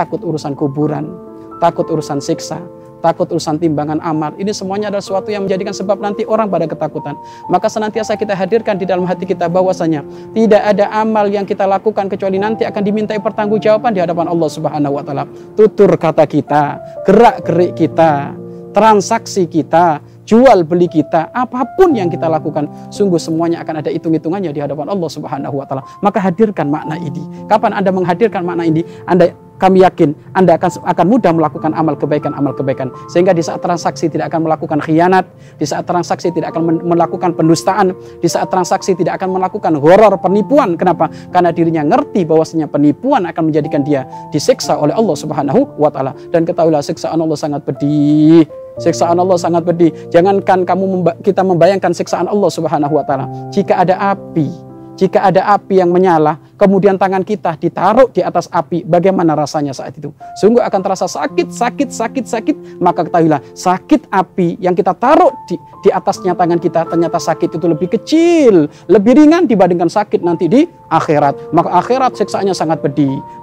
takut urusan kuburan, takut urusan siksa, takut urusan timbangan amal. Ini semuanya adalah sesuatu yang menjadikan sebab nanti orang pada ketakutan. Maka senantiasa kita hadirkan di dalam hati kita bahwasanya tidak ada amal yang kita lakukan kecuali nanti akan dimintai pertanggungjawaban di hadapan Allah Subhanahu wa taala. Tutur kata kita, gerak-gerik kita, transaksi kita, jual beli kita, apa pun yang kita lakukan, sungguh semuanya akan ada hitung-hitungannya di hadapan Allah Subhanahu wa taala. Maka hadirkan makna ini. Kapan Anda menghadirkan makna ini, Anda kami yakin Anda akan akan mudah melakukan amal kebaikan amal kebaikan. Sehingga di saat transaksi tidak akan melakukan khianat di saat transaksi tidak akan melakukan pendustaan di saat transaksi tidak akan melakukan horor penipuan. Kenapa? Karena dirinya ngerti bahwasanya penipuan akan menjadikan dia disiksa oleh Allah Subhanahu wa taala. Dan ketahuilah siksaan Allah sangat pedih. Siksaan Allah sangat pedih. Jangankan kamu memba kita membayangkan siksaan Allah Subhanahu wa taala. Jika ada api, jika ada api yang menyala, kemudian tangan kita ditaruh di atas api, bagaimana rasanya saat itu? Sungguh akan terasa sakit, sakit, sakit, sakit. Maka ketahuilah, sakit api yang kita taruh di, di atasnya tangan kita, ternyata sakit itu lebih kecil, lebih ringan dibandingkan sakit nanti di akhirat. Maka akhirat siksaannya sangat pedih.